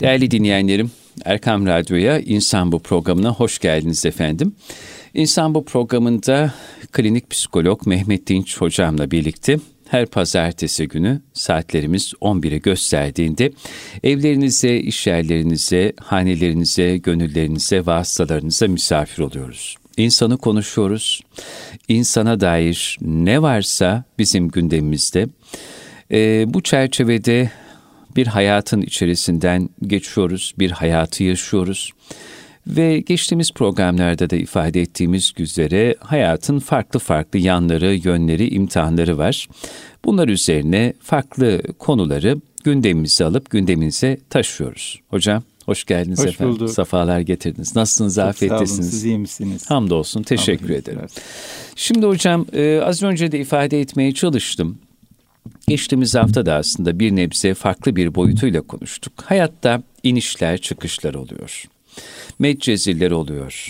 Değerli dinleyenlerim, Erkam Radyo'ya İnsan Bu programına hoş geldiniz efendim. İnsan Bu programında klinik psikolog Mehmet Dinç hocamla birlikte her pazartesi günü saatlerimiz 11'e gösterdiğinde evlerinize, iş yerlerinize, hanelerinize, gönüllerinize ve hastalarınıza misafir oluyoruz. İnsanı konuşuyoruz. İnsana dair ne varsa bizim gündemimizde. Ee, bu çerçevede bir hayatın içerisinden geçiyoruz, bir hayatı yaşıyoruz. Ve geçtiğimiz programlarda da ifade ettiğimiz üzere hayatın farklı farklı yanları, yönleri, imtihanları var. Bunlar üzerine farklı konuları gündemimize alıp gündeminize taşıyoruz. Hocam hoş geldiniz hoş efendim. Bulduk. Safalar getirdiniz. Nasılsınız? Çok afiyettesiniz. Sağ olun. Siz iyi misiniz? Hamdolsun. Teşekkür Allah ederim. Şimdi hocam e, az önce de ifade etmeye çalıştım. Geçtiğimiz hafta da aslında bir nebze farklı bir boyutuyla konuştuk. Hayatta inişler çıkışlar oluyor. Medcezirler oluyor.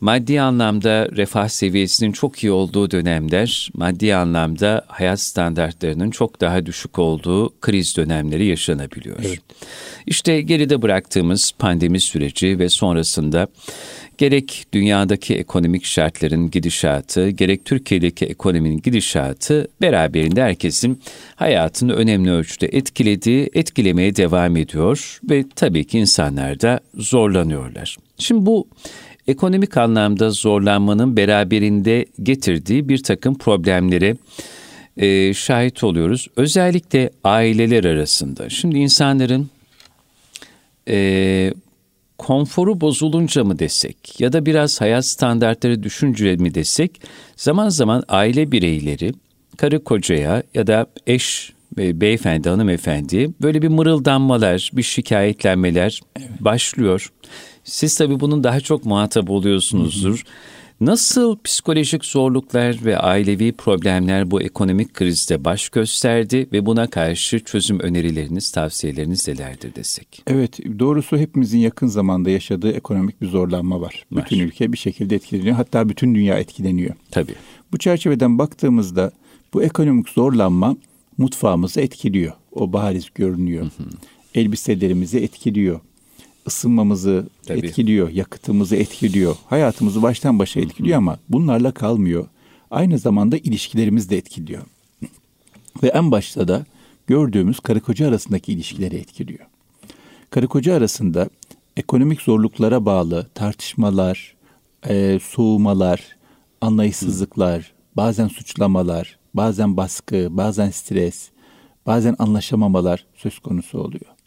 Maddi anlamda refah seviyesinin çok iyi olduğu dönemler, maddi anlamda hayat standartlarının çok daha düşük olduğu kriz dönemleri yaşanabiliyor. Evet. İşte geride bıraktığımız pandemi süreci ve sonrasında gerek dünyadaki ekonomik şartların gidişatı, gerek Türkiye'deki ekonominin gidişatı beraberinde herkesin hayatını önemli ölçüde etkilediği, etkilemeye devam ediyor ve tabii ki insanlar da zorlanıyorlar. Şimdi bu ekonomik anlamda zorlanmanın beraberinde getirdiği bir takım problemlere e, şahit oluyoruz. Özellikle aileler arasında. Şimdi insanların e, konforu bozulunca mı desek ya da biraz hayat standartları düşünce mi desek zaman zaman aile bireyleri karı kocaya ya da eş beyefendi hanımefendi böyle bir mırıldanmalar, bir şikayetlenmeler evet. başlıyor. Siz tabii bunun daha çok muhatap oluyorsunuzdur. Hı hı. Nasıl psikolojik zorluklar ve ailevi problemler bu ekonomik krizde baş gösterdi ve buna karşı çözüm önerileriniz, tavsiyeleriniz nelerdir desek? Evet, doğrusu hepimizin yakın zamanda yaşadığı ekonomik bir zorlanma var. var. Bütün ülke bir şekilde etkileniyor. Hatta bütün dünya etkileniyor. Tabii. Bu çerçeveden baktığımızda bu ekonomik zorlanma mutfağımızı etkiliyor. O bariz görünüyor. Hı hı. Elbiselerimizi etkiliyor ısınmamızı Tabii. etkiliyor, yakıtımızı etkiliyor, hayatımızı baştan başa etkiliyor ama bunlarla kalmıyor. Aynı zamanda ilişkilerimizi de etkiliyor. Ve en başta da gördüğümüz karı koca arasındaki ilişkileri etkiliyor. Karı koca arasında ekonomik zorluklara bağlı tartışmalar, e, soğumalar, anlayışsızlıklar, bazen suçlamalar, bazen baskı, bazen stres, bazen anlaşamamalar söz konusu oluyor.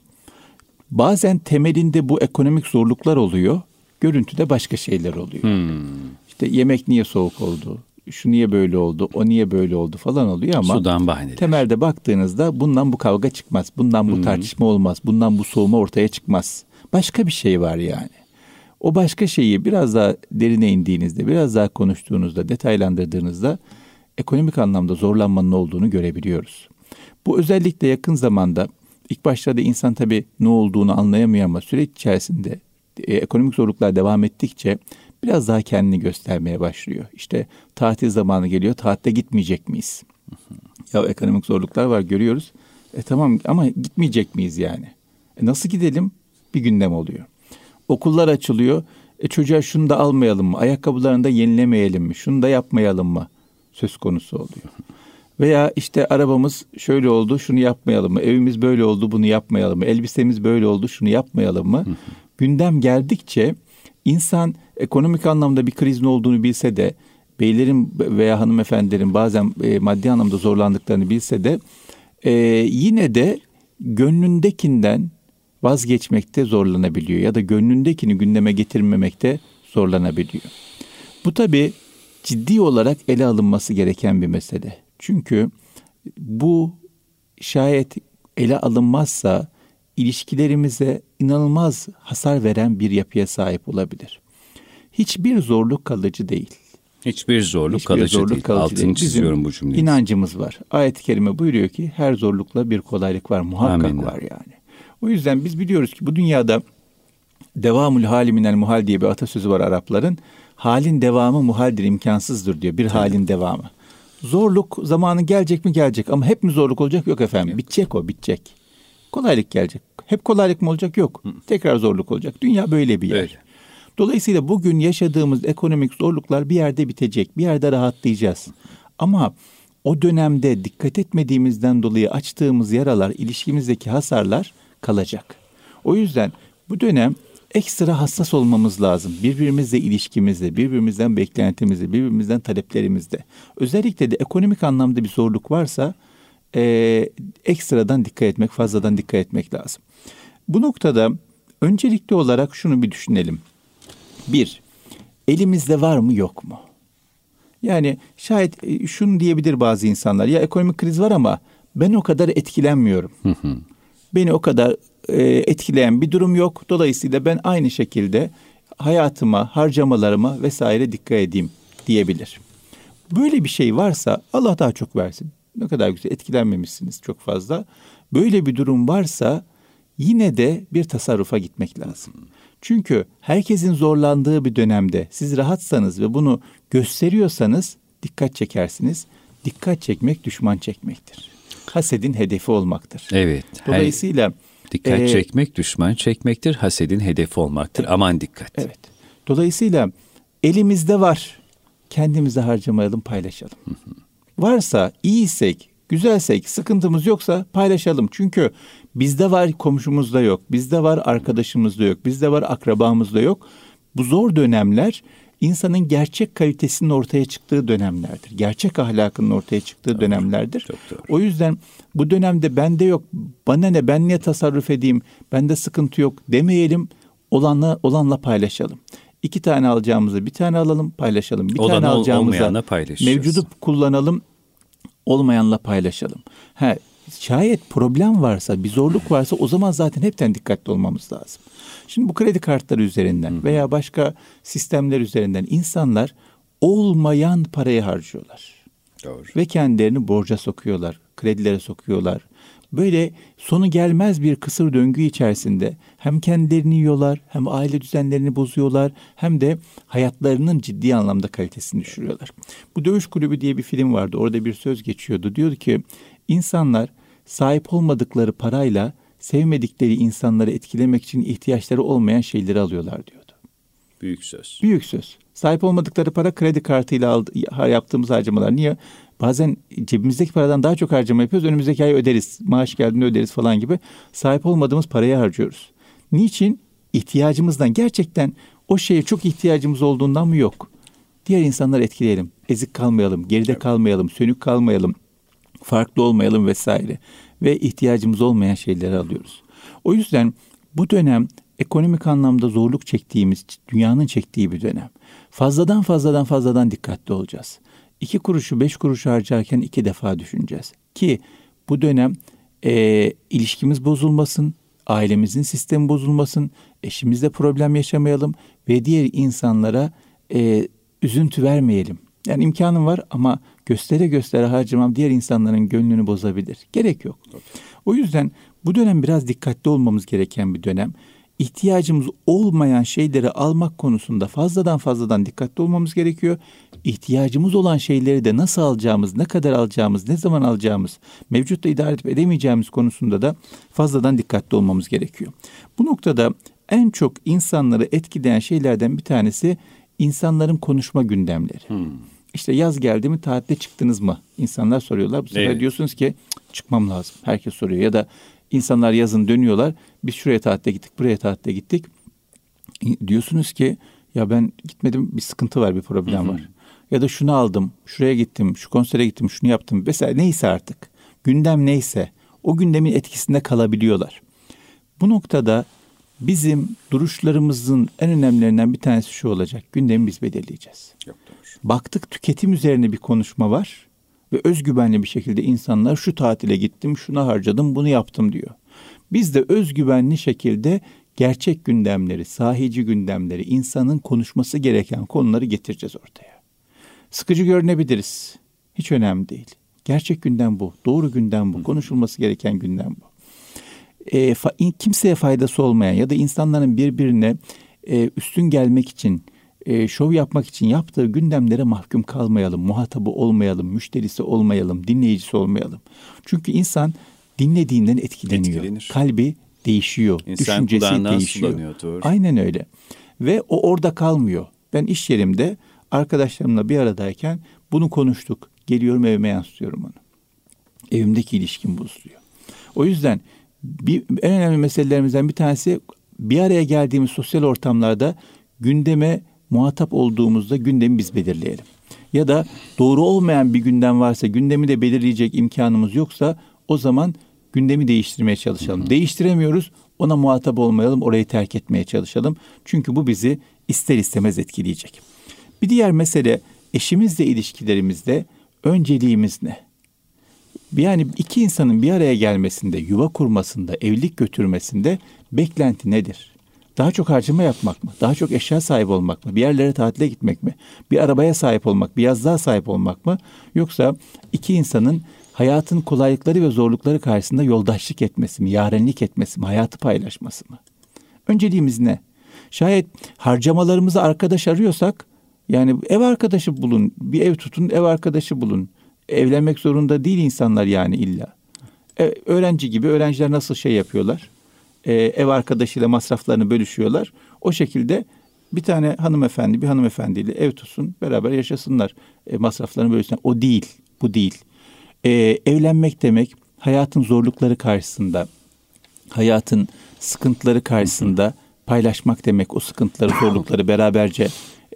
Bazen temelinde bu ekonomik zorluklar oluyor. Görüntüde başka şeyler oluyor. Hmm. İşte yemek niye soğuk oldu? Şu niye böyle oldu? O niye böyle oldu falan oluyor ama Sudan bahaneler. temelde baktığınızda bundan bu kavga çıkmaz. Bundan bu hmm. tartışma olmaz. Bundan bu soğuma ortaya çıkmaz. Başka bir şey var yani. O başka şeyi biraz daha derine indiğinizde, biraz daha konuştuğunuzda, detaylandırdığınızda ekonomik anlamda zorlanmanın olduğunu görebiliyoruz. Bu özellikle yakın zamanda İlk başlarda insan tabii ne olduğunu anlayamıyor ama süreç içerisinde e, ekonomik zorluklar devam ettikçe biraz daha kendini göstermeye başlıyor. İşte tatil zamanı geliyor, tatilde gitmeyecek miyiz? ya ekonomik zorluklar var görüyoruz. E tamam ama gitmeyecek miyiz yani? E nasıl gidelim? Bir gündem oluyor. Okullar açılıyor. E çocuğa şunu da almayalım mı? Ayakkabılarını da yenilemeyelim mi? Şunu da yapmayalım mı? Söz konusu oluyor. Veya işte arabamız şöyle oldu, şunu yapmayalım mı? Evimiz böyle oldu, bunu yapmayalım mı? Elbisemiz böyle oldu, şunu yapmayalım mı? Gündem geldikçe insan ekonomik anlamda bir krizin olduğunu bilse de beylerin veya hanımefendilerin bazen e, maddi anlamda zorlandıklarını bilse de e, yine de gönlündekinden vazgeçmekte zorlanabiliyor ya da gönlündekini gündeme getirmemekte zorlanabiliyor. Bu tabi ciddi olarak ele alınması gereken bir mesele. Çünkü bu şayet ele alınmazsa ilişkilerimize inanılmaz hasar veren bir yapıya sahip olabilir. Hiçbir zorluk kalıcı değil. Hiçbir zorluk Hiçbir kalıcı zorluk değil. Kalıcı Altını değil. çiziyorum bu cümleyi. İnancımız var. Ayet-i kerime buyuruyor ki her zorlukla bir kolaylık var, muhakkak Amin. var yani. O yüzden biz biliyoruz ki bu dünyada devamül haliminel muhal diye bir atasözü var Arapların. Halin devamı muhaldir, imkansızdır diyor. Bir Tabii. halin devamı. Zorluk zamanı gelecek mi gelecek ama hep mi zorluk olacak yok efendim. Bitecek o bitecek. Kolaylık gelecek. Hep kolaylık mı olacak? Yok. Tekrar zorluk olacak. Dünya böyle bir yer. Öyle. Dolayısıyla bugün yaşadığımız ekonomik zorluklar bir yerde bitecek. Bir yerde rahatlayacağız. Ama o dönemde dikkat etmediğimizden dolayı açtığımız yaralar, ilişkimizdeki hasarlar kalacak. O yüzden bu dönem ekstra hassas olmamız lazım. Birbirimizle ilişkimizde, birbirimizden beklentimizde, birbirimizden taleplerimizde. Özellikle de ekonomik anlamda bir zorluk varsa e, ekstradan dikkat etmek, fazladan dikkat etmek lazım. Bu noktada öncelikli olarak şunu bir düşünelim. Bir, elimizde var mı yok mu? Yani şayet e, şunu diyebilir bazı insanlar. Ya ekonomik kriz var ama ben o kadar etkilenmiyorum. Beni o kadar e, etkileyen bir durum yok. Dolayısıyla ben aynı şekilde hayatıma, harcamalarıma vesaire dikkat edeyim diyebilir. Böyle bir şey varsa Allah daha çok versin. Ne kadar güzel etkilenmemişsiniz çok fazla. Böyle bir durum varsa yine de bir tasarrufa gitmek lazım. Çünkü herkesin zorlandığı bir dönemde siz rahatsanız ve bunu gösteriyorsanız dikkat çekersiniz. Dikkat çekmek düşman çekmektir. Hasedin hedefi olmaktır. Evet. Dolayısıyla her dikkat e, çekmek düşman çekmektir. Hasedin hedefi olmaktır. Aman dikkat. Evet. Dolayısıyla elimizde var. Kendimize harcamayalım, paylaşalım. Varsa, iyiysek, güzelsek, sıkıntımız yoksa paylaşalım. Çünkü bizde var, komşumuzda yok. Bizde var, arkadaşımızda yok. Bizde var, akrabamızda yok. Bu zor dönemler insanın gerçek kalitesinin ortaya çıktığı dönemlerdir. Gerçek ahlakının ortaya çıktığı Doğru, dönemlerdir. çok doğru. O yüzden bu dönemde bende yok, bana ne, ben niye tasarruf edeyim, bende sıkıntı yok demeyelim, olanla, olanla paylaşalım. İki tane alacağımızı bir tane alalım, paylaşalım. Bir Olanı tane alacağımıza mevcudu kullanalım, olmayanla paylaşalım. Ha, şayet problem varsa, bir zorluk varsa o zaman zaten hepten dikkatli olmamız lazım. Şimdi bu kredi kartları üzerinden veya başka sistemler üzerinden insanlar olmayan parayı harcıyorlar. Doğru. Ve kendilerini borca sokuyorlar, kredilere sokuyorlar. Böyle sonu gelmez bir kısır döngü içerisinde hem kendilerini yiyorlar, hem aile düzenlerini bozuyorlar, hem de hayatlarının ciddi anlamda kalitesini düşürüyorlar. Bu Dövüş Kulübü diye bir film vardı. Orada bir söz geçiyordu. Diyordu ki insanlar sahip olmadıkları parayla sevmedikleri insanları etkilemek için ihtiyaçları olmayan şeyleri alıyorlar diyordu. Büyük söz. Büyük söz. Sahip olmadıkları para kredi kartıyla aldı, yaptığımız harcamalar. Niye? Bazen cebimizdeki paradan daha çok harcama yapıyoruz. Önümüzdeki ay öderiz. Maaş geldiğinde öderiz falan gibi. Sahip olmadığımız parayı harcıyoruz. Niçin? İhtiyacımızdan gerçekten o şeye çok ihtiyacımız olduğundan mı yok? Diğer insanları etkileyelim. Ezik kalmayalım, geride kalmayalım, sönük kalmayalım, farklı olmayalım vesaire. Ve ihtiyacımız olmayan şeyleri alıyoruz. O yüzden bu dönem ekonomik anlamda zorluk çektiğimiz, dünyanın çektiği bir dönem. Fazladan fazladan fazladan dikkatli olacağız. İki kuruşu beş kuruşu harcarken iki defa düşüneceğiz. Ki bu dönem e, ilişkimiz bozulmasın, ailemizin sistemi bozulmasın, eşimizle problem yaşamayalım ve diğer insanlara e, üzüntü vermeyelim. Yani imkanım var ama göstere göstere harcamam diğer insanların gönlünü bozabilir. Gerek yok. O yüzden bu dönem biraz dikkatli olmamız gereken bir dönem. İhtiyacımız olmayan şeyleri almak konusunda fazladan fazladan dikkatli olmamız gerekiyor. İhtiyacımız olan şeyleri de nasıl alacağımız, ne kadar alacağımız, ne zaman alacağımız, mevcutta idare edip edemeyeceğimiz konusunda da fazladan dikkatli olmamız gerekiyor. Bu noktada en çok insanları etkileyen şeylerden bir tanesi insanların konuşma gündemleri. İşte yaz geldi mi tatile çıktınız mı? İnsanlar soruyorlar. Bu sefer Evet. diyorsunuz ki "Cık, çıkmam lazım. Herkes soruyor. Ya da insanlar yazın dönüyorlar. Biz şuraya tatile gittik, buraya tatile gittik. Diyorsunuz ki ya ben gitmedim bir sıkıntı var, bir problem var. Ya da şunu aldım, şuraya gittim, şu konsere gittim, şunu yaptım. Mesela neyse artık. Gündem neyse o gündemin etkisinde kalabiliyorlar. Bu noktada bizim duruşlarımızın en önemlilerinden bir tanesi şu olacak. Gündemi biz belirleyeceğiz. Yok. Baktık tüketim üzerine bir konuşma var ve özgüvenli bir şekilde insanlar şu tatile gittim, şuna harcadım, bunu yaptım diyor. Biz de özgüvenli şekilde gerçek gündemleri, sahici gündemleri, insanın konuşması gereken konuları getireceğiz ortaya. Sıkıcı görünebiliriz. Hiç önemli değil. Gerçek gündem bu. Doğru gündem bu. Konuşulması gereken gündem bu. E, fa- kimseye faydası olmayan ya da insanların birbirine e, üstün gelmek için, e, şov yapmak için yaptığı gündemlere mahkum kalmayalım. Muhatabı olmayalım, müşterisi olmayalım, dinleyicisi olmayalım. Çünkü insan dinlediğinden etkileniyor. Etkilenir. Kalbi değişiyor. İnsan Düşüncesi değişiyor. Sulanıyordur. Aynen öyle. Ve o orada kalmıyor. Ben iş yerimde arkadaşlarımla bir aradayken bunu konuştuk. Geliyorum evime yansıtıyorum onu. Evimdeki ilişkim bozuluyor. O yüzden bir, en önemli meselelerimizden bir tanesi bir araya geldiğimiz sosyal ortamlarda gündeme muhatap olduğumuzda gündemi biz belirleyelim. Ya da doğru olmayan bir gündem varsa gündemi de belirleyecek imkanımız yoksa o zaman gündemi değiştirmeye çalışalım. Hı hı. Değiştiremiyoruz ona muhatap olmayalım orayı terk etmeye çalışalım. Çünkü bu bizi ister istemez etkileyecek. Bir diğer mesele eşimizle ilişkilerimizde önceliğimiz ne? Yani iki insanın bir araya gelmesinde, yuva kurmasında, evlilik götürmesinde beklenti nedir? Daha çok harcama yapmak mı? Daha çok eşya sahibi olmak mı? Bir yerlere tatile gitmek mi? Bir arabaya sahip olmak, bir yazlığa sahip olmak mı? Yoksa iki insanın hayatın kolaylıkları ve zorlukları karşısında yoldaşlık etmesi mi? Yarenlik etmesi mi? Hayatı paylaşması mı? Önceliğimiz ne? Şayet harcamalarımızı arkadaş arıyorsak yani ev arkadaşı bulun, bir ev tutun, ev arkadaşı bulun. Evlenmek zorunda değil insanlar yani illa. E, öğrenci gibi öğrenciler nasıl şey yapıyorlar? E, ev arkadaşıyla masraflarını bölüşüyorlar. O şekilde bir tane hanımefendi bir hanımefendiyle ev tutsun, beraber yaşasınlar. E, masraflarını bölüşsünler. O değil, bu değil. E, evlenmek demek hayatın zorlukları karşısında, hayatın sıkıntıları karşısında paylaşmak demek. O sıkıntıları, zorlukları beraberce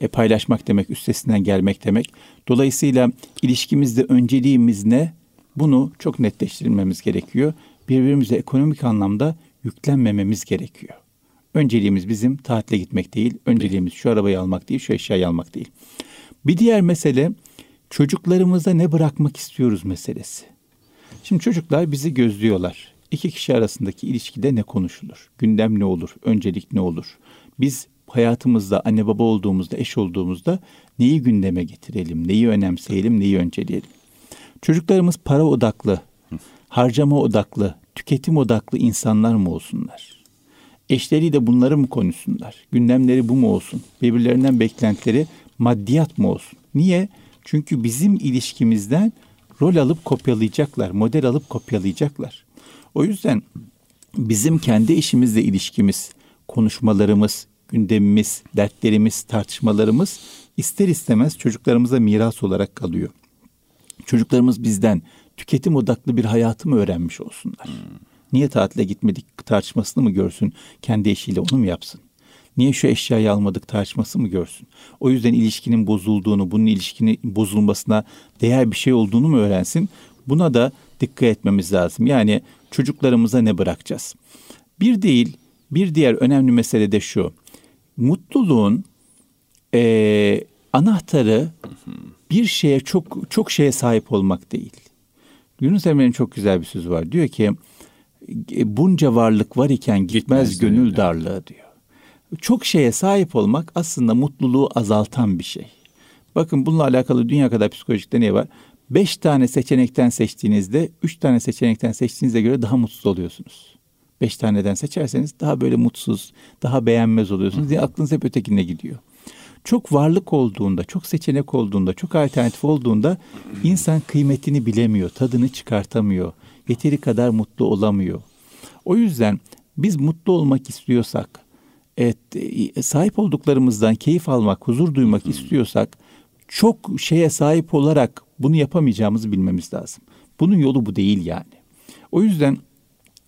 e, paylaşmak demek, üstesinden gelmek demek. Dolayısıyla ilişkimizde önceliğimiz ne? Bunu çok netleştirmemiz gerekiyor. Birbirimize ekonomik anlamda yüklenmememiz gerekiyor. Önceliğimiz bizim tatile gitmek değil, önceliğimiz şu arabayı almak değil, şu eşyayı almak değil. Bir diğer mesele çocuklarımıza ne bırakmak istiyoruz meselesi. Şimdi çocuklar bizi gözlüyorlar. İki kişi arasındaki ilişkide ne konuşulur? Gündem ne olur? Öncelik ne olur? Biz hayatımızda anne baba olduğumuzda, eş olduğumuzda neyi gündeme getirelim, neyi önemseyelim, neyi önceleyelim? Çocuklarımız para odaklı, harcama odaklı, tüketim odaklı insanlar mı olsunlar? Eşleriyle bunları mı konuşsunlar? Gündemleri bu mu olsun? Birbirlerinden beklentileri maddiyat mı olsun? Niye? Çünkü bizim ilişkimizden rol alıp kopyalayacaklar, model alıp kopyalayacaklar. O yüzden bizim kendi işimizle ilişkimiz, konuşmalarımız, gündemimiz, dertlerimiz, tartışmalarımız ister istemez çocuklarımıza miras olarak kalıyor. Çocuklarımız bizden tüketim odaklı bir hayatı mı öğrenmiş olsunlar? Hmm. Niye tatile gitmedik tartışmasını mı görsün? Kendi eşiyle onu mu yapsın? Niye şu eşyayı almadık tartışması mı görsün? O yüzden ilişkinin bozulduğunu, bunun ilişkinin bozulmasına değer bir şey olduğunu mu öğrensin? Buna da dikkat etmemiz lazım. Yani çocuklarımıza ne bırakacağız? Bir değil, bir diğer önemli mesele de şu mutluluğun e, anahtarı bir şeye çok çok şeye sahip olmak değil. Yunus Emre'nin çok güzel bir sözü var. Diyor ki e, bunca varlık var iken gitmez, gitmez gönül öyle. darlığı diyor. Çok şeye sahip olmak aslında mutluluğu azaltan bir şey. Bakın bununla alakalı dünya kadar psikolojik deney var. Beş tane seçenekten seçtiğinizde, üç tane seçenekten seçtiğinize göre daha mutsuz oluyorsunuz beş taneden seçerseniz daha böyle mutsuz, daha beğenmez oluyorsunuz diye aklınız hep ötekine gidiyor. Çok varlık olduğunda, çok seçenek olduğunda, çok alternatif olduğunda insan kıymetini bilemiyor, tadını çıkartamıyor, yeteri kadar mutlu olamıyor. O yüzden biz mutlu olmak istiyorsak, evet, e, sahip olduklarımızdan keyif almak, huzur duymak istiyorsak çok şeye sahip olarak bunu yapamayacağımızı bilmemiz lazım. Bunun yolu bu değil yani. O yüzden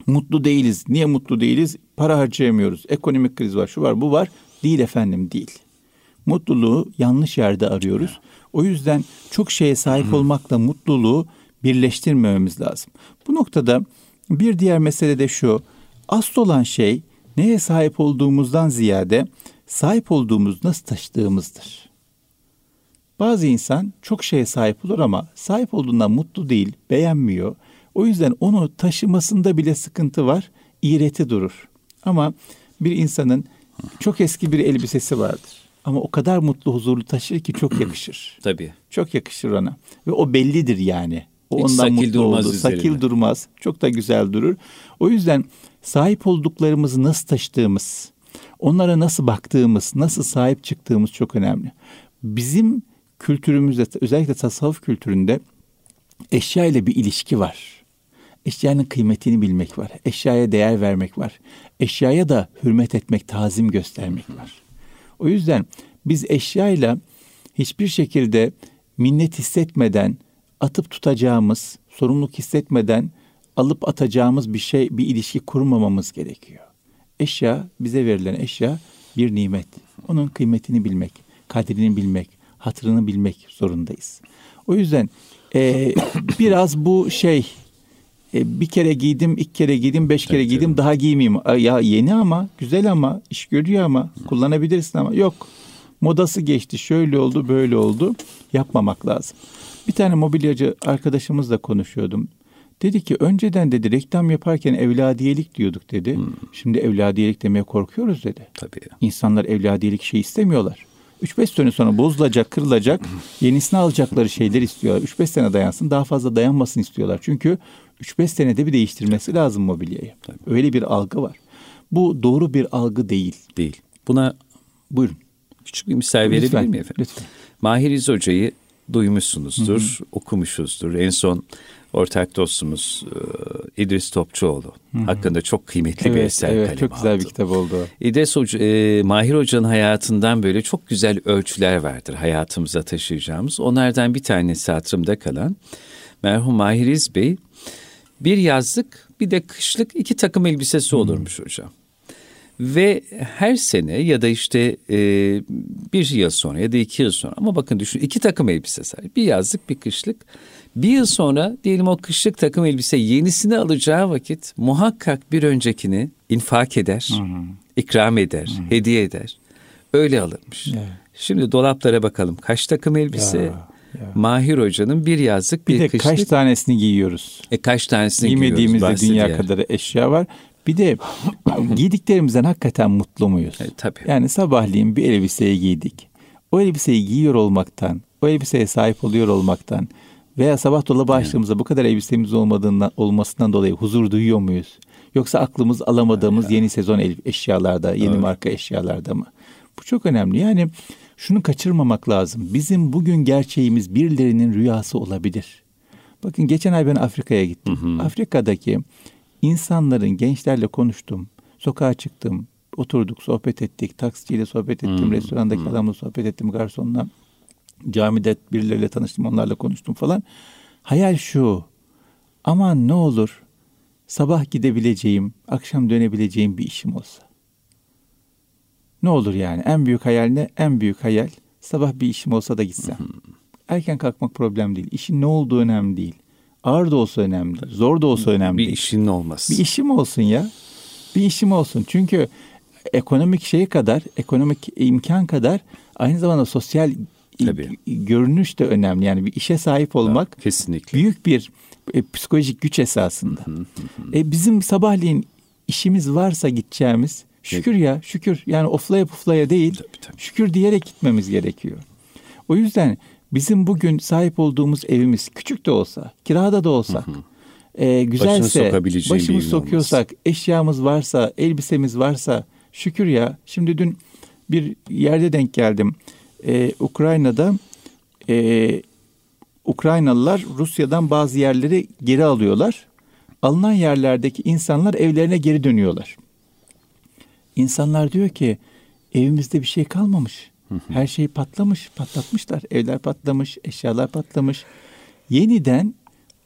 mutlu değiliz. Niye mutlu değiliz? Para harcayamıyoruz. Ekonomik kriz var, şu var, bu var. Değil efendim, değil. Mutluluğu yanlış yerde arıyoruz. O yüzden çok şeye sahip olmakla mutluluğu birleştirmememiz lazım. Bu noktada bir diğer mesele de şu. Asıl olan şey neye sahip olduğumuzdan ziyade sahip olduğumuz nasıl taşıdığımızdır. Bazı insan çok şeye sahip olur ama sahip olduğundan mutlu değil, beğenmiyor o yüzden onu taşımasında bile sıkıntı var. İğreti durur. Ama bir insanın çok eski bir elbisesi vardır. Ama o kadar mutlu, huzurlu taşır ki çok yakışır. Tabii. Çok yakışır ona. Ve o bellidir yani. O Hiç ondan mutlu durmaz oldu. Üzerine. Sakil durmaz. Çok da güzel durur. O yüzden sahip olduklarımızı nasıl taşıdığımız, onlara nasıl baktığımız, nasıl sahip çıktığımız çok önemli. Bizim kültürümüzde özellikle tasavvuf kültüründe eşya ile bir ilişki var Eşyanın kıymetini bilmek var. Eşyaya değer vermek var. Eşyaya da hürmet etmek, tazim göstermek var. O yüzden biz eşyayla hiçbir şekilde minnet hissetmeden atıp tutacağımız, sorumluluk hissetmeden alıp atacağımız bir şey, bir ilişki kurmamamız gerekiyor. Eşya, bize verilen eşya bir nimet. Onun kıymetini bilmek, kadrini bilmek, hatırını bilmek zorundayız. O yüzden e, biraz bu şey e, bir kere giydim, iki kere giydim, beş kere evet, giydim evet. daha giymeyeyim. Ya yeni ama, güzel ama, iş görüyor ama, kullanabilirsin ama yok. Modası geçti, şöyle oldu, böyle oldu. Yapmamak lazım. Bir tane mobilyacı arkadaşımızla konuşuyordum. Dedi ki önceden dedi reklam yaparken evladiyelik diyorduk dedi. Hmm. Şimdi evladiyelik demeye korkuyoruz dedi. Tabii. İnsanlar evladiyelik şey istemiyorlar. 3-5 sene sonra bozulacak, kırılacak, yenisini alacakları şeyler istiyorlar. 3-5 sene dayansın, daha fazla dayanmasın istiyorlar. Çünkü 3-5 senede bir değiştirmesi lazım mobilyayı. Tabii. Öyle bir algı var. Bu doğru bir algı değil. Değil. Buna buyurun. Küçük bir misal verebilir lütfen, miyim efendim? Lütfen. Mahir İz Hoca'yı duymuşsunuzdur, Hı-hı. okumuşuzdur. En son ortak dostumuz e, İdris Topçuoğlu Hı-hı. hakkında çok kıymetli evet, bir eser evet, kalemi Çok güzel bir kitap oldu. İdris Hoca, e, Mahir Hoca'nın hayatından böyle çok güzel ölçüler vardır hayatımıza taşıyacağımız. Onlardan bir tanesi hatırımda kalan merhum Mahir İz Bey bir yazlık bir de kışlık iki takım elbisesi olurmuş Hı-hı. hocam. Ve her sene ya da işte e, bir yıl sonra ya da iki yıl sonra ama bakın düşün iki takım elbise sahip. Bir yazlık bir kışlık. Bir yıl sonra diyelim o kışlık takım elbise yenisini alacağı vakit muhakkak bir öncekini infak eder, hı hı. ikram eder, hı. hediye eder. Öyle alırmış. Evet. Şimdi dolaplara bakalım. Kaç takım elbise? Ya, ya. Mahir Hoca'nın bir yazlık bir, bir de kışlık. kaç tanesini giyiyoruz? E kaç tanesini Giymediğimizde dünya yani. kadar eşya var. Bir de giydiklerimizden hakikaten mutlu muyuz? E, tabii. Yani sabahleyin bir elbiseyi giydik. O elbiseyi giyiyor olmaktan, o elbiseye sahip oluyor olmaktan veya sabah dolabı açtığımızda bu kadar elbisemiz olmadığından olmasından dolayı huzur duyuyor muyuz? Yoksa aklımız alamadığımız yeni sezon eşyalarda, yeni evet. marka eşyalarda mı? Bu çok önemli. Yani şunu kaçırmamak lazım. Bizim bugün gerçeğimiz birilerinin rüyası olabilir. Bakın geçen ay ben Afrika'ya gittim. Hı hı. Afrika'daki insanların gençlerle konuştum. Sokağa çıktım. Oturduk, sohbet ettik. Taksiciyle sohbet ettim. Hmm, restorandaki hmm. adamla sohbet ettim. Garsonla. Camide birileriyle tanıştım. Onlarla konuştum falan. Hayal şu. Aman ne olur sabah gidebileceğim, akşam dönebileceğim bir işim olsa. Ne olur yani? En büyük hayal ne? En büyük hayal sabah bir işim olsa da gitsem. Erken kalkmak problem değil. İşin ne olduğu önemli değil. Ağır da olsa önemli. Zor da olsa önemli. Bir değil. işin olmaz. Bir işim olsun ya. Bir işim olsun. Çünkü ekonomik şey kadar, ekonomik imkan kadar aynı zamanda sosyal Tabii. görünüş de önemli. Yani bir işe sahip olmak Tabii, kesinlikle. büyük bir e, psikolojik güç esasında. e, bizim sabahleyin işimiz varsa gideceğimiz şükür ya şükür yani oflaya puflaya değil tabii, tabii. şükür diyerek gitmemiz gerekiyor. O yüzden bizim bugün sahip olduğumuz evimiz küçük de olsa, kirada da olsak, E, güzelse, başımız sokuyorsak, olmaz. eşyamız varsa, elbisemiz varsa şükür ya. Şimdi dün bir yerde denk geldim. E, Ukrayna'da e, Ukraynalılar Rusya'dan bazı yerleri geri alıyorlar. Alınan yerlerdeki insanlar evlerine geri dönüyorlar. İnsanlar diyor ki evimizde bir şey kalmamış. Her şey patlamış, patlatmışlar. Evler patlamış, eşyalar patlamış. Yeniden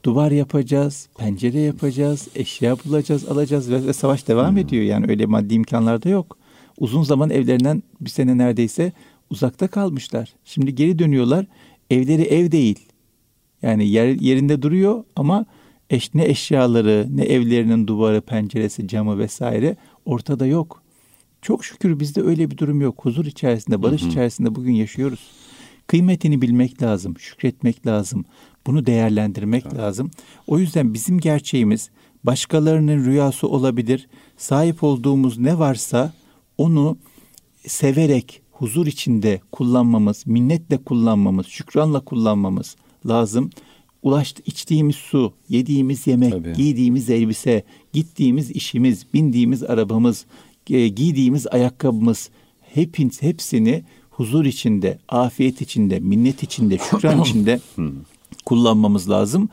duvar yapacağız, pencere yapacağız, eşya bulacağız, alacağız ve, ve savaş devam ediyor. Yani öyle maddi imkanlar da yok. Uzun zaman evlerinden bir sene neredeyse uzakta kalmışlar. Şimdi geri dönüyorlar. Evleri ev değil. Yani yer, yerinde duruyor ama eş, ne eşyaları, ne evlerinin duvarı, penceresi, camı vesaire ortada yok. Çok şükür bizde öyle bir durum yok. Huzur içerisinde, barış hı hı. içerisinde bugün yaşıyoruz. Kıymetini bilmek lazım, şükretmek lazım. Bunu değerlendirmek evet. lazım. O yüzden bizim gerçeğimiz başkalarının rüyası olabilir. Sahip olduğumuz ne varsa onu severek, huzur içinde kullanmamız, minnetle kullanmamız, şükranla kullanmamız lazım. Ulaştı, içtiğimiz su, yediğimiz yemek, Tabii. giydiğimiz elbise, gittiğimiz işimiz, bindiğimiz arabamız, giydiğimiz ayakkabımız hepiniz hepsini huzur içinde, afiyet içinde, minnet içinde, şükran içinde kullanmamız lazım.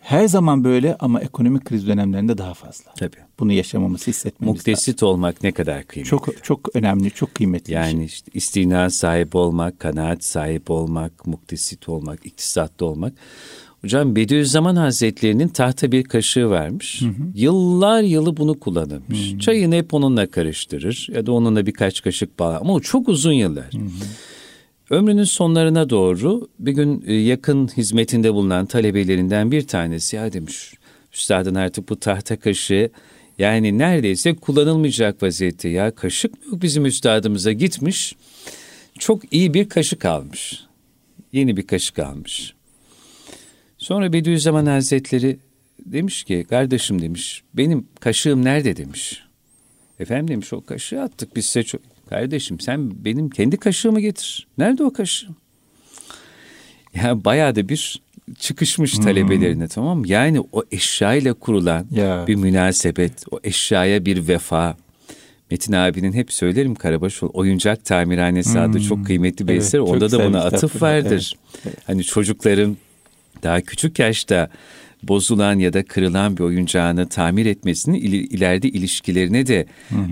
Her zaman böyle ama ekonomik kriz dönemlerinde daha fazla. Tabii. Bunu yaşamamızı hissetmemiz Muktesit lazım. olmak ne kadar kıymetli. Çok çok önemli, çok kıymetli. bir Yani şey. işte istina sahibi olmak, kanaat sahibi olmak, muktesit olmak, iktisatlı olmak. Hocam Bediüzzaman Hazretleri'nin tahta bir kaşığı varmış. Yıllar yılı bunu kullanırmış. Çayını hep onunla karıştırır ya da onunla birkaç kaşık bağlar. Ama o çok uzun yıllar. Ömrünün sonlarına doğru bir gün e, yakın hizmetinde bulunan talebelerinden bir tanesi ya demiş. Üstadın artık bu tahta kaşığı yani neredeyse kullanılmayacak vaziyette ya kaşık mı yok bizim üstadımıza gitmiş. Çok iyi bir kaşık almış. Yeni bir kaşık almış. Sonra Bediüzzaman Hazretleri demiş ki kardeşim demiş benim kaşığım nerede demiş. Efendim demiş o kaşığı attık biz size çok... Kardeşim sen benim kendi kaşığımı getir. Nerede o kaşığım? Ya bayağı da bir çıkışmış talebelerine tamam mı? Yani o eşyayla kurulan Ya. bir münasebet, o eşyaya bir vefa. Metin abinin hep söylerim Karabaşoğlu oyuncak tamirhanesi adlı çok kıymetli bir Evet, eser. Onda da buna atıf vardır. Evet, Hani çocukların daha küçük yaşta bozulan ya da kırılan bir oyuncağını tamir etmesinin ili- ileride ilişkilerine de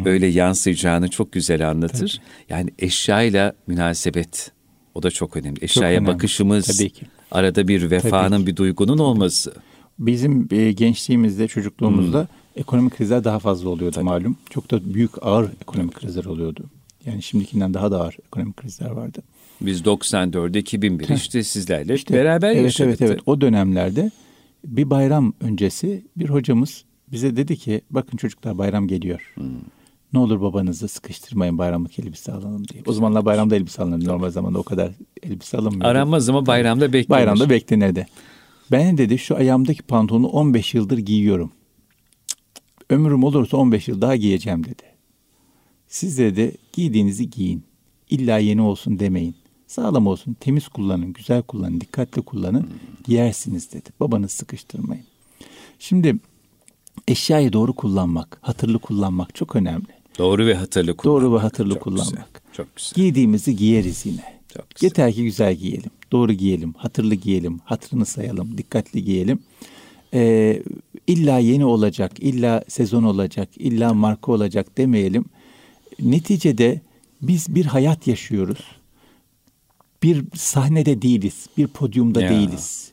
böyle yansıyacağını çok güzel anlatır. Yani eşyayla münasebet o da çok önemli. Eşyaya önemli. bakışımız, Tabii ki. arada bir vefanın, Tabii ki. bir duygunun olması. Bizim e, gençliğimizde, çocukluğumuzda ekonomik krizler daha fazla oluyordu malum. Çok da büyük ağır ekonomik krizler oluyordu. Yani şimdikinden daha da ağır ekonomik krizler vardı. Biz 94'de 2001 işte sizlerle İşte, beraber evet, yaşadık. Evet evet o dönemlerde bir bayram öncesi bir hocamız bize dedi ki bakın çocuklar bayram geliyor. Hmm. Ne olur babanızı sıkıştırmayın bayramlık elbise alalım diye. O zamanlar bayramda elbise alınır. Normal zamanda o kadar elbise alınmıyor. Aranmaz ama bayramda beklenir. Bayramda beklenirdi. Ben dedi şu ayağımdaki pantolonu 15 yıldır giyiyorum. Ömrüm olursa 15 yıl daha giyeceğim dedi. Siz dedi giydiğinizi giyin. İlla yeni olsun demeyin. Sağlam olsun, temiz kullanın, güzel kullanın, dikkatli kullanın. Giyersiniz dedi. Babanızı sıkıştırmayın. Şimdi eşyayı doğru kullanmak, hatırlı kullanmak çok önemli. Doğru ve hatırlı kullanmak. Doğru ve hatırlı Çok kullanmak. Güzel, çok güzel. Giydiğimizi giyeriz yine. Çok güzel. Yeter ki güzel giyelim. Doğru giyelim. Hatırlı giyelim. Hatırını sayalım. Dikkatli giyelim. Ee, illa yeni olacak. illa sezon olacak. illa marka olacak demeyelim. Neticede biz bir hayat yaşıyoruz. Bir sahnede değiliz. Bir podyumda Ya. değiliz.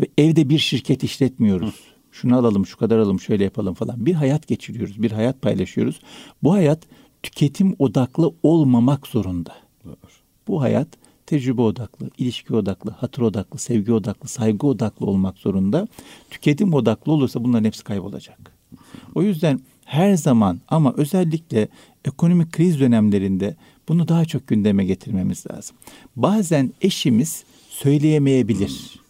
Ve evde bir şirket işletmiyoruz. Şunu alalım, şu kadar alalım, şöyle yapalım falan. Bir hayat geçiriyoruz. Bir hayat paylaşıyoruz. Bu hayat tüketim odaklı olmamak zorunda. Bu hayat tecrübe odaklı, ilişki odaklı, hatır odaklı, sevgi odaklı, saygı odaklı olmak zorunda. Tüketim odaklı olursa bunların hepsi kaybolacak. O yüzden her zaman ama özellikle ekonomik kriz dönemlerinde bunu daha çok gündeme getirmemiz lazım. Bazen eşimiz söyleyemeyebilir.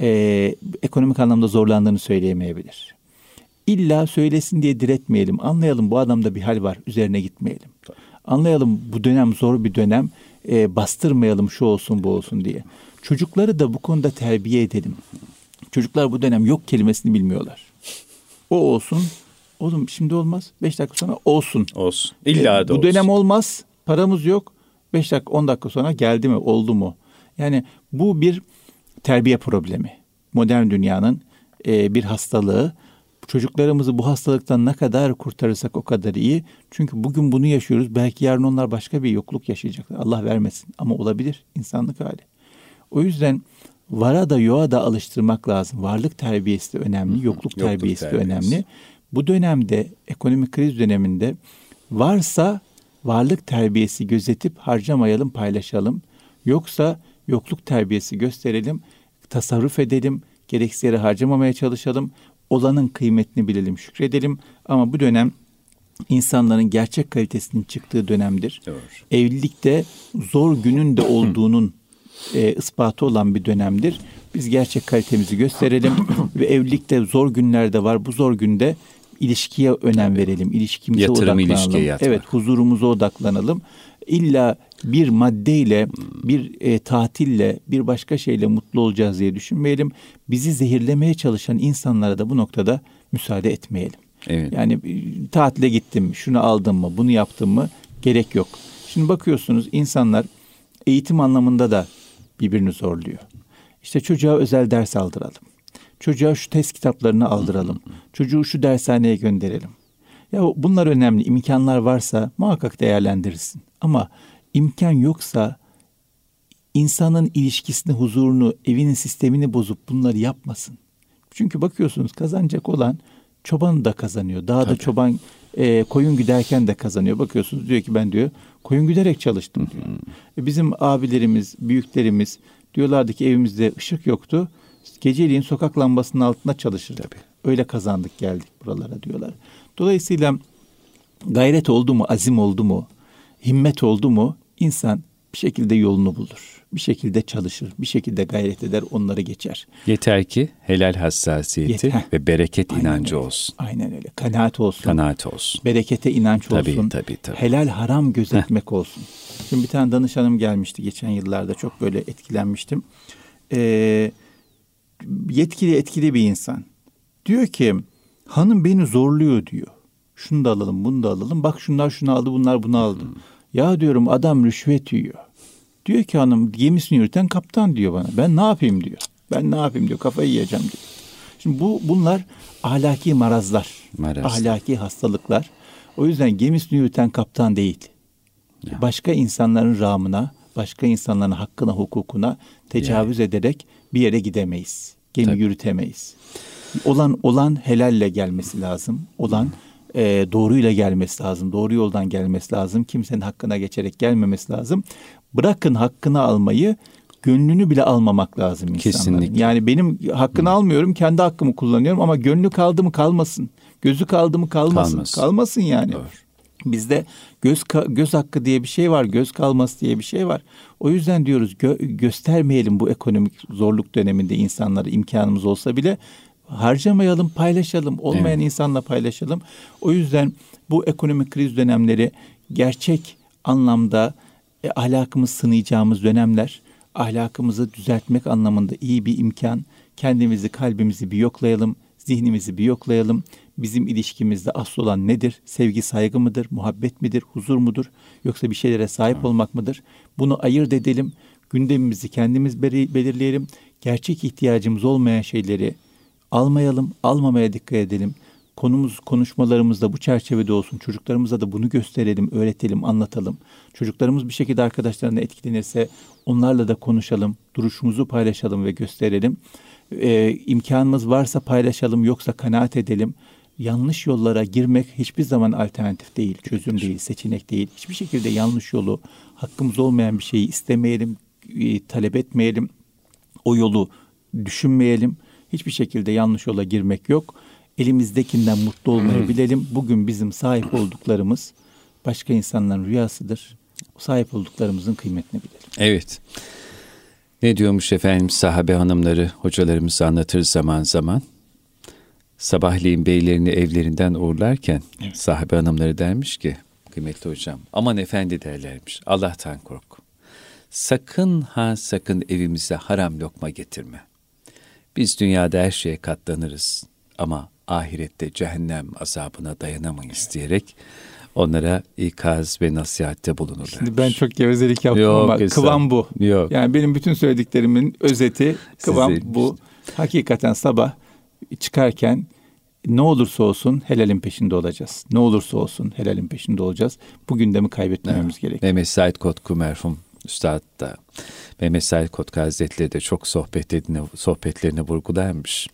Ee, ekonomik anlamda zorlandığını söyleyemeyebilir. İlla söylesin diye diretmeyelim. Anlayalım bu adamda bir hal var. Üzerine gitmeyelim. Anlayalım bu dönem zor bir dönem. e, bastırmayalım şu olsun bu olsun diye. Çocukları da bu konuda terbiye edelim. Çocuklar bu dönem yok kelimesini bilmiyorlar. O olsun. Oğlum şimdi olmaz. Beş dakika sonra olsun. Olsun. İlla E, da bu olsun. dönem olmaz. Paramız yok. Beş dakika on dakika sonra geldi mi oldu mu? Yani bu bir terbiye problemi. Modern dünyanın e, bir hastalığı. Çocuklarımızı bu hastalıktan ne kadar kurtarırsak o kadar iyi. Çünkü bugün bunu yaşıyoruz. Belki yarın onlar başka bir yokluk yaşayacaklar. Allah vermesin. Ama olabilir. insanlık hali. O yüzden vara da yoğa da alıştırmak lazım. Varlık terbiyesi de önemli. Yokluk, terbiyesi de terbiyesi. önemli. Bu dönemde ekonomik kriz döneminde varsa varlık terbiyesi gözetip harcamayalım, paylaşalım. Yoksa yokluk terbiyesi gösterelim, tasarruf edelim, gereksiz yere harcamamaya çalışalım. Olanın kıymetini bilelim, şükredelim. Ama bu dönem insanların gerçek kalitesinin çıktığı dönemdir. Doğru. Evlilikte zor günün de olduğunun e, ispatı olan bir dönemdir. Biz gerçek kalitemizi gösterelim ve evlilikte zor günler de var. Bu zor günde ilişkiye önem verelim. İlişkimize Yatırım odaklanalım. ilişkiye yatmak. Evet, huzurumuza odaklanalım. İlla bir maddeyle, bir e, tatille, bir başka şeyle mutlu olacağız diye düşünmeyelim. Bizi zehirlemeye çalışan insanlara da bu noktada müsaade etmeyelim. Evet. Yani e, tatile gittim, şunu aldım mı, bunu yaptım mı gerek yok. Şimdi bakıyorsunuz insanlar eğitim anlamında da birbirini zorluyor. İşte çocuğa özel ders aldıralım. Çocuğa şu test kitaplarını aldıralım. Çocuğu şu dershaneye gönderelim. Ya bunlar önemli. İmkanlar varsa muhakkak değerlendirirsin. Ama imkan yoksa insanın ilişkisini, huzurunu, evinin sistemini bozup bunları yapmasın. Çünkü bakıyorsunuz kazanacak olan çoban da kazanıyor. Dağda Tabii. çoban e, koyun güderken de kazanıyor. Bakıyorsunuz diyor ki ben diyor koyun güderek çalıştım diyor. E, bizim abilerimiz, büyüklerimiz diyorlardı ki evimizde ışık yoktu. Geceliğin sokak lambasının altında çalışır. Tabii. Öyle kazandık geldik buralara diyorlar. Dolayısıyla gayret oldu mu, azim oldu mu, himmet oldu mu insan bir şekilde yolunu bulur. Bir şekilde çalışır, bir şekilde gayret eder, onları geçer. Yeter ki helal hassasiyeti Yeter. ve bereket Aynen inancı öyle. olsun. Aynen öyle. Kanaat olsun. Kanaat olsun. Berekete inanç tabii, olsun. Tabii, tabii. Helal haram gözetmek olsun. Şimdi bir tane danışanım gelmişti geçen yıllarda çok böyle etkilenmiştim. Ee, yetkili etkili bir insan. Diyor ki hanım beni zorluyor diyor. Şunu da alalım bunu da alalım. Bak şunlar şunu aldı bunlar bunu aldı. Hmm. Ya diyorum adam rüşvet yiyor. Diyor ki hanım gemisini yürüten kaptan diyor bana. Ben ne yapayım diyor. Ben ne yapayım diyor. Kafayı yiyeceğim diyor. Şimdi bu bunlar ahlaki marazlar. Maraz. Ahlaki hastalıklar. O yüzden gemisini yürüten kaptan değil. Ya. Başka insanların ramına, başka insanların hakkına, hukukuna tecavüz ya. ederek bir yere gidemeyiz. Gemi Tabii. yürütemeyiz. Olan olan helalle gelmesi lazım. Olan e, doğruyla gelmesi lazım. Doğru yoldan gelmesi lazım. Kimsenin hakkına geçerek gelmemesi lazım. Bırakın hakkını almayı gönlünü bile almamak lazım insanların. Kesinlikle. Yani benim hakkını Hı. almıyorum, kendi hakkımı kullanıyorum ama gönlü kaldı mı kalmasın. Gözü kaldı mı kalmasın. Kalmasın, kalmasın yani. Doğru. Bizde göz göz hakkı diye bir şey var, göz kalması diye bir şey var. O yüzden diyoruz gö- göstermeyelim bu ekonomik zorluk döneminde insanlara imkanımız olsa bile harcamayalım, paylaşalım. Olmayan evet. insanla paylaşalım. O yüzden bu ekonomik kriz dönemleri gerçek anlamda e, ahlakımız sınayacağımız dönemler. Ahlakımızı düzeltmek anlamında iyi bir imkan. Kendimizi, kalbimizi bir yoklayalım, zihnimizi bir yoklayalım. Bizim ilişkimizde asıl olan nedir? Sevgi, saygı mıdır? Muhabbet midir? Huzur mudur? Yoksa bir şeylere sahip olmak mıdır? Bunu ayırt edelim. Gündemimizi kendimiz belirleyelim. Gerçek ihtiyacımız olmayan şeyleri almayalım, almamaya dikkat edelim. Konumuz, konuşmalarımızda bu çerçevede olsun. Çocuklarımıza da bunu gösterelim, öğretelim, anlatalım. Çocuklarımız bir şekilde arkadaşlarına etkilenirse onlarla da konuşalım, duruşumuzu paylaşalım ve gösterelim. Ee, imkanımız varsa paylaşalım, yoksa kanaat edelim. Yanlış yollara girmek hiçbir zaman alternatif değil, çözüm değil, seçenek değil. Hiçbir şekilde yanlış yolu, hakkımız olmayan bir şeyi istemeyelim, e, talep etmeyelim. O yolu düşünmeyelim Hiçbir şekilde yanlış yola girmek yok. Elimizdekinden mutlu olmayı bilelim. Bugün bizim sahip olduklarımız başka insanların rüyasıdır. Sahip olduklarımızın kıymetini bilelim. Evet. Ne diyormuş efendim sahabe hanımları hocalarımız anlatır zaman zaman. Sabahleyin beylerini evlerinden uğurlarken evet. sahabe hanımları dermiş ki kıymetli hocam aman efendi derlermiş Allah'tan kork. Sakın ha sakın evimize haram lokma getirme. Biz dünyada her şeye katlanırız ama ahirette cehennem azabına dayanamayız diyerek onlara ikaz ve nasihatte bulunurlar. Şimdi ben çok gevezelik yaptım Yok, ama kıvam bu. Yok. Yani benim bütün söylediklerimin özeti kıvam Size, bu. Hakikaten sabah çıkarken ne olursa olsun helalin peşinde olacağız. Ne olursa olsun helalin peşinde olacağız. Bu gündemi kaybetmememiz evet. gerekiyor. Mehmet Said Kotku merhum Üstad da Mehmet Said Kotka Hazretleri de çok sohbetlerini, sohbetlerini vurgularmış.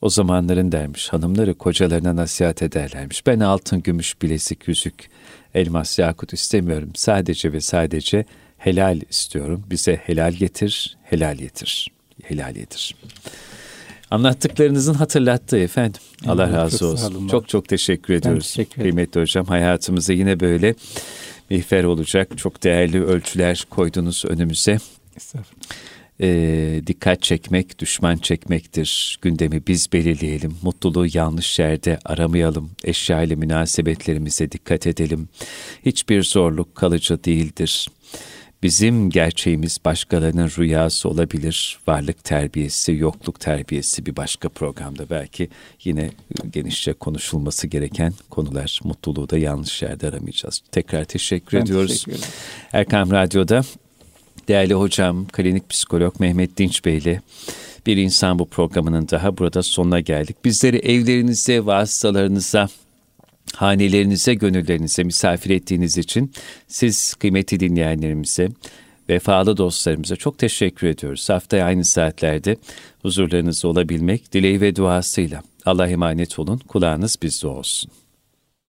O zamanların dermiş hanımları kocalarına nasihat ederlermiş. Ben altın, gümüş, bilezik, yüzük, elmas, yakut istemiyorum. Sadece ve sadece helal istiyorum. Bize helal getir, helal getir, helal getir. Anlattıklarınızın hatırlattığı efendim. Allah razı çok olsun. Çok çok teşekkür ediyoruz. Teşekkür Kıymetli hocam hayatımıza yine böyle mihver olacak çok değerli ölçüler koydunuz önümüze. Ee, dikkat çekmek, düşman çekmektir. Gündemi biz belirleyelim. Mutluluğu yanlış yerde aramayalım. Eşya ile münasebetlerimize dikkat edelim. Hiçbir zorluk kalıcı değildir. Bizim gerçeğimiz başkalarının rüyası olabilir. Varlık terbiyesi, yokluk terbiyesi bir başka programda belki yine genişçe konuşulması gereken konular. Mutluluğu da yanlış yerde aramayacağız. Tekrar teşekkür ben ediyoruz. Teşekkür Erkam Radyo'da Değerli hocam, klinik psikolog Mehmet Dinç Bey ile bir insan bu programının daha burada sonuna geldik. Bizleri evlerinize, vasıtalarınıza, hanelerinize, gönüllerinize misafir ettiğiniz için siz kıymetli dinleyenlerimize, vefalı dostlarımıza çok teşekkür ediyoruz. Haftaya aynı saatlerde huzurlarınızda olabilmek dileği ve duasıyla. Allah emanet olun, kulağınız bizde olsun.